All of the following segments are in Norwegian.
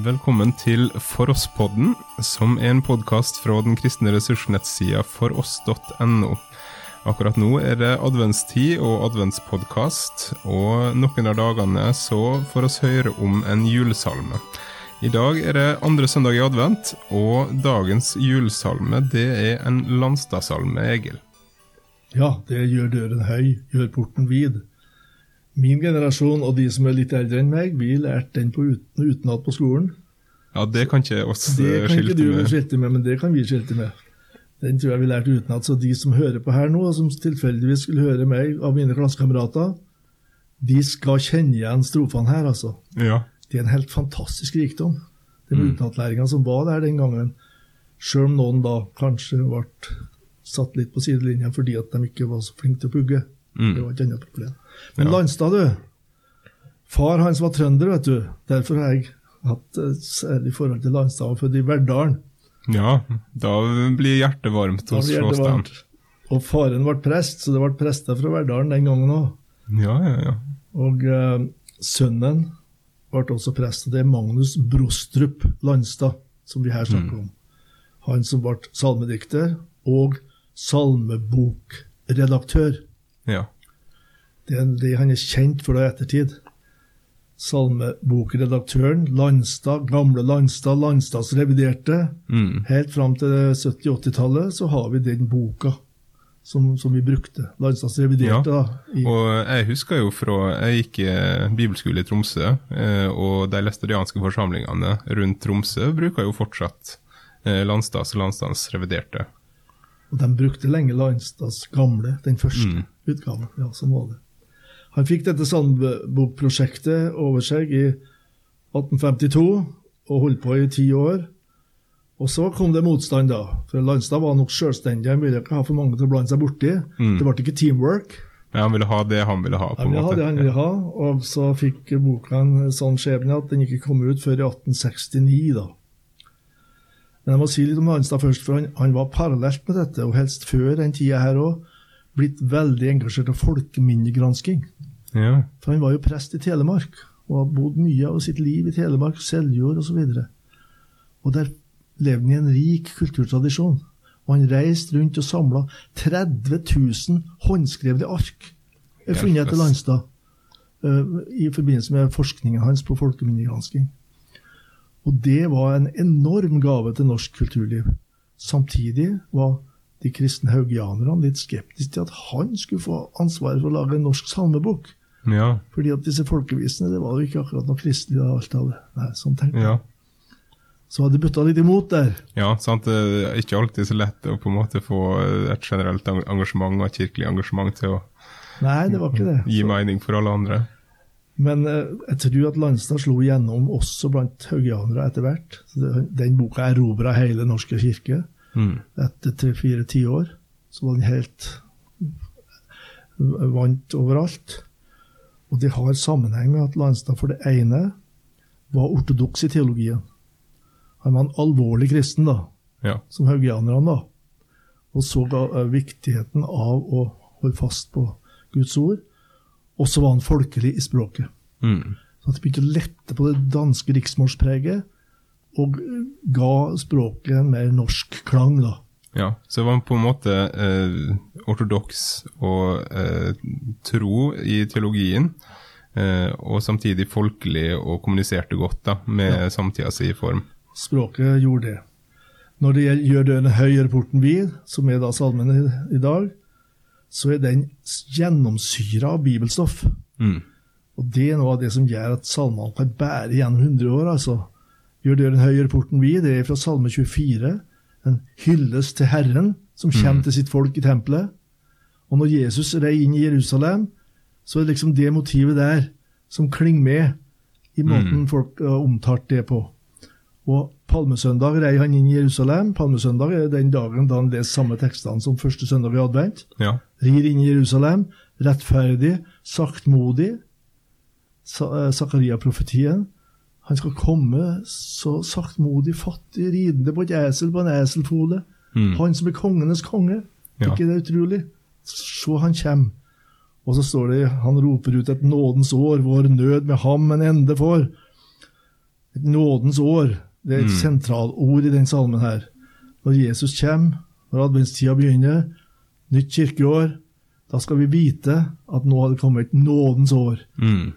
Velkommen til For oss-podden, som er en podkast fra den kristne ressursnettsida foross.no. Akkurat nå er det adventstid og adventspodkast, og noen av dagene så får oss høre om en julesalme. I dag er det andre søndag i advent, og dagens julesalme det er en Landstadsalme, Egil. Ja, det gjør døren høy, gjør porten vid. Min generasjon og de som er litt eldre enn meg, vi lærte den på uten, utenat på skolen. Ja, det kan ikke oss skilte med. Det eh, kan ikke du skilte med, men det kan vi skilte med. Den tror jeg vi lærte utenat. Så de som hører på her nå, og som tilfeldigvis skulle høre meg av mine klassekamerater, de skal kjenne igjen strofene her, altså. Ja. Det er en helt fantastisk rikdom, den Mm. utenatlæringa som var der den gangen. Sjøl om noen da kanskje ble satt litt på sidelinja fordi at de ikke var så flinke til å pugge. Mm. Det var et annet problem. Men Ja. Landstad, du. Far hans var trønder, vet du. Derfor har jeg hatt særlig forhold til Landstad og født i Verdalen. ja, da blir hjertet varmt hos varmt. Og faren ble prest, så det ble prester fra Verdalen den gangen òg. Ja, ja, ja. Og eh, sønnen ble også prest. og Det er Magnus Brostrup Landstad, som vi her snakker om. Han som ble salmedikter og salmebokredaktør. ja. Det er det han er kjent for i ettertid. Salmebokredaktøren Landstad, gamle Landstad, Landstads reviderte. Mm. Helt fram til 70-80-tallet så har vi den boka som, som vi brukte. Landstads reviderte. Ja, da, Og jeg husker jo fra Jeg gikk i bibelskole i Tromsø, eh, og de læstadianske forsamlingene rundt Tromsø bruker jo fortsatt eh, Landstads og Landstads reviderte. Og de brukte lenge Landstads gamle, den første Mm. utgaven. Ja, sånn var det. Han fikk dette sandbokprosjektet over seg i 1852 og holdt på i ti år. Og så kom det motstand, da. For Landstad var nok selvstendig, han ville ikke ha for mange til å blande seg borti. Mm. Det ble ikke teamwork. Men han ville ha det han ville ha. på Han en ville ha det han ville ha, og så fikk boka en sånn skjebne at den ikke kom ut før i 1869, da. Men jeg må si litt om Landstad først, for han, han var parallelt med dette, og helst før den tida her òg, blitt veldig engasjert av folkeminnegransking. Ja. For han var jo prest i Telemark, og har bodd mye av sitt liv i Telemark, Seljord osv. Og, så og der levde han i en rik kulturtradisjon. Og han reiste rundt og samla 30 000 håndskrevne ark er funnet etter Landstad uh, i forbindelse med forskningen hans på folkeminnegransking. Og det var en enorm gave til norsk kulturliv. Samtidig var de kristne haugianerne litt skeptiske til at han skulle få ansvaret for å lage en norsk salmebok. Ja. Fordi at disse folkevisene det var jo ikke akkurat noe kristelig. da, alt av det. Nei, sånn tenkte ja. Så hadde butta litt imot der. Ja, sant. Det er ikke alltid så lett å på en måte få et generelt engasjement og et kirkelig engasjement til å Nei, det var ikke det. gi mening for alle andre. Men eh, jeg tror at Landstad slo igjennom også blant haugianere etter hvert. Den boka erobra hele norske kirke. Mm. Etter tre-fire tiår så var den helt vant overalt. Og det har sammenheng med at Landstad for det ene var ortodoks i teologien. Han var en alvorlig kristen, da. Ja. som haugianerne da, og så ga, eh, viktigheten av å holde fast på Guds ord. Og så var han folkelig i språket. Mm. Så han begynte å lette på det danske riksmålspreget, og ga språket en mer norsk klang. da. Ja, så var på en måte eh, ortodoks og eh, tro i teologien, eh, og samtidig folkelig og kommuniserte godt da, med Ja. samtida si form. Språket gjorde det. Når det gjelder 'Gjør døren høy, porten vid', som er da salmen i, i dag, så er den gjennomsyra av bibelstoff. Mm. Og det er noe av det som gjør at salmene kan bære gjennom 100 år. altså. Gjør døren høy, porten vid. Det er fra salme 24. En hyllest til Herren, som kommer Mm. til sitt folk i tempelet. Og når Jesus rei inn i Jerusalem, så er det liksom det motivet der som klinger med i måten Mm. folk har omtalt det på. Og Palmesøndag rei han inn i Jerusalem. Palmesøndag er den dagen da han leser samme tekstene som første søndag i advent Ja. rir inn i Jerusalem, rettferdig, saktmodig. Sa- eh, Zakaria-profetien. Han skal komme så saktmodig, fattig, ridende på et esel på en eselfole. Mm. Han som er kongenes konge. Ja. ikke det utrolig? Se, han kommer. Og så står det han roper ut et nådens år, vår nød med ham en ende får. Et nådens år. Det er et Mm. sentralord i den salmen her. Når Jesus kommer, når adventstida begynner, nytt kirkeår, da skal vi vite at nå har det kommet et nådens år. Mm.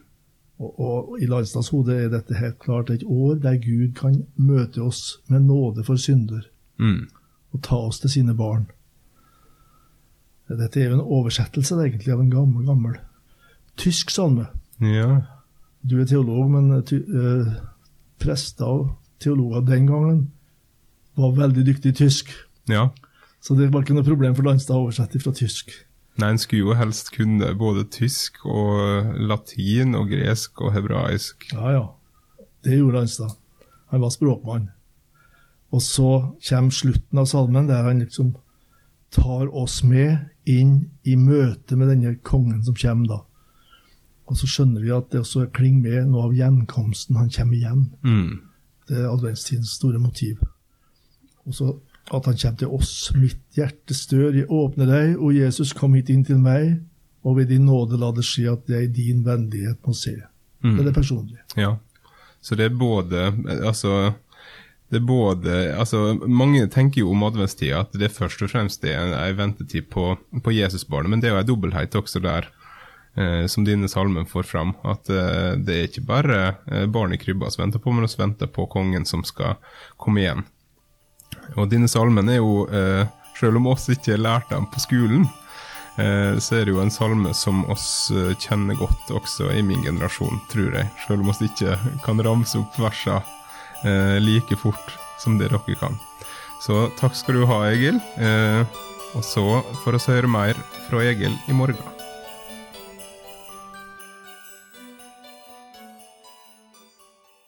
Og, og i Landstads hode er dette helt klart et år der Gud kan møte oss med nåde for synder Mm. og ta oss til sine barn. Dette er jo en oversettelse egentlig av en gammel, gammel tysk salme. Ja. Du er teolog, men ty, eh, prester og teologer den gangen var veldig dyktige i tysk. ja. Så det var ikke noe problem for Landstad å oversette fra tysk. Nei, en skulle jo helst kunne både tysk og latin og gresk og hebraisk. Ja, ja. Det gjorde Landstad. Han var språkmann. Og så kommer slutten av salmen, der han liksom tar oss med inn i møte med denne kongen som kommer da. Og så skjønner vi at det også klinger med noe av gjenkomsten. Han kommer igjen. Mm. Det er adventstidens store motiv. Og så at han kommer til oss. Mitt hjerte stør, jeg åpner deg, og Jesus, kom hit inn til meg, og ved din nåde la det skje at jeg din vennlighet må se. Mm. Det er det personlige. Ja. Så det er både Altså det er både, altså Mange tenker jo om adventstida at det først og fremst er en, en ventetid på, på Jesusbarnet, men det er jo en dobbelthet også der, eh, som dine salmer får fram. At eh, det er ikke bare eh, barn i krybba som venter på, men også venter på kongen som skal komme igjen. Og dine salmen er jo, eh, selv om oss ikke lærte dem på skolen, eh, så er det jo en salme som oss eh, kjenner godt også i min generasjon, tror jeg. Selv om oss ikke kan ramse opp versene like fort som det dere kan. Så takk skal du ha, Egil. Og så får vi høre mer fra Egil i morgen.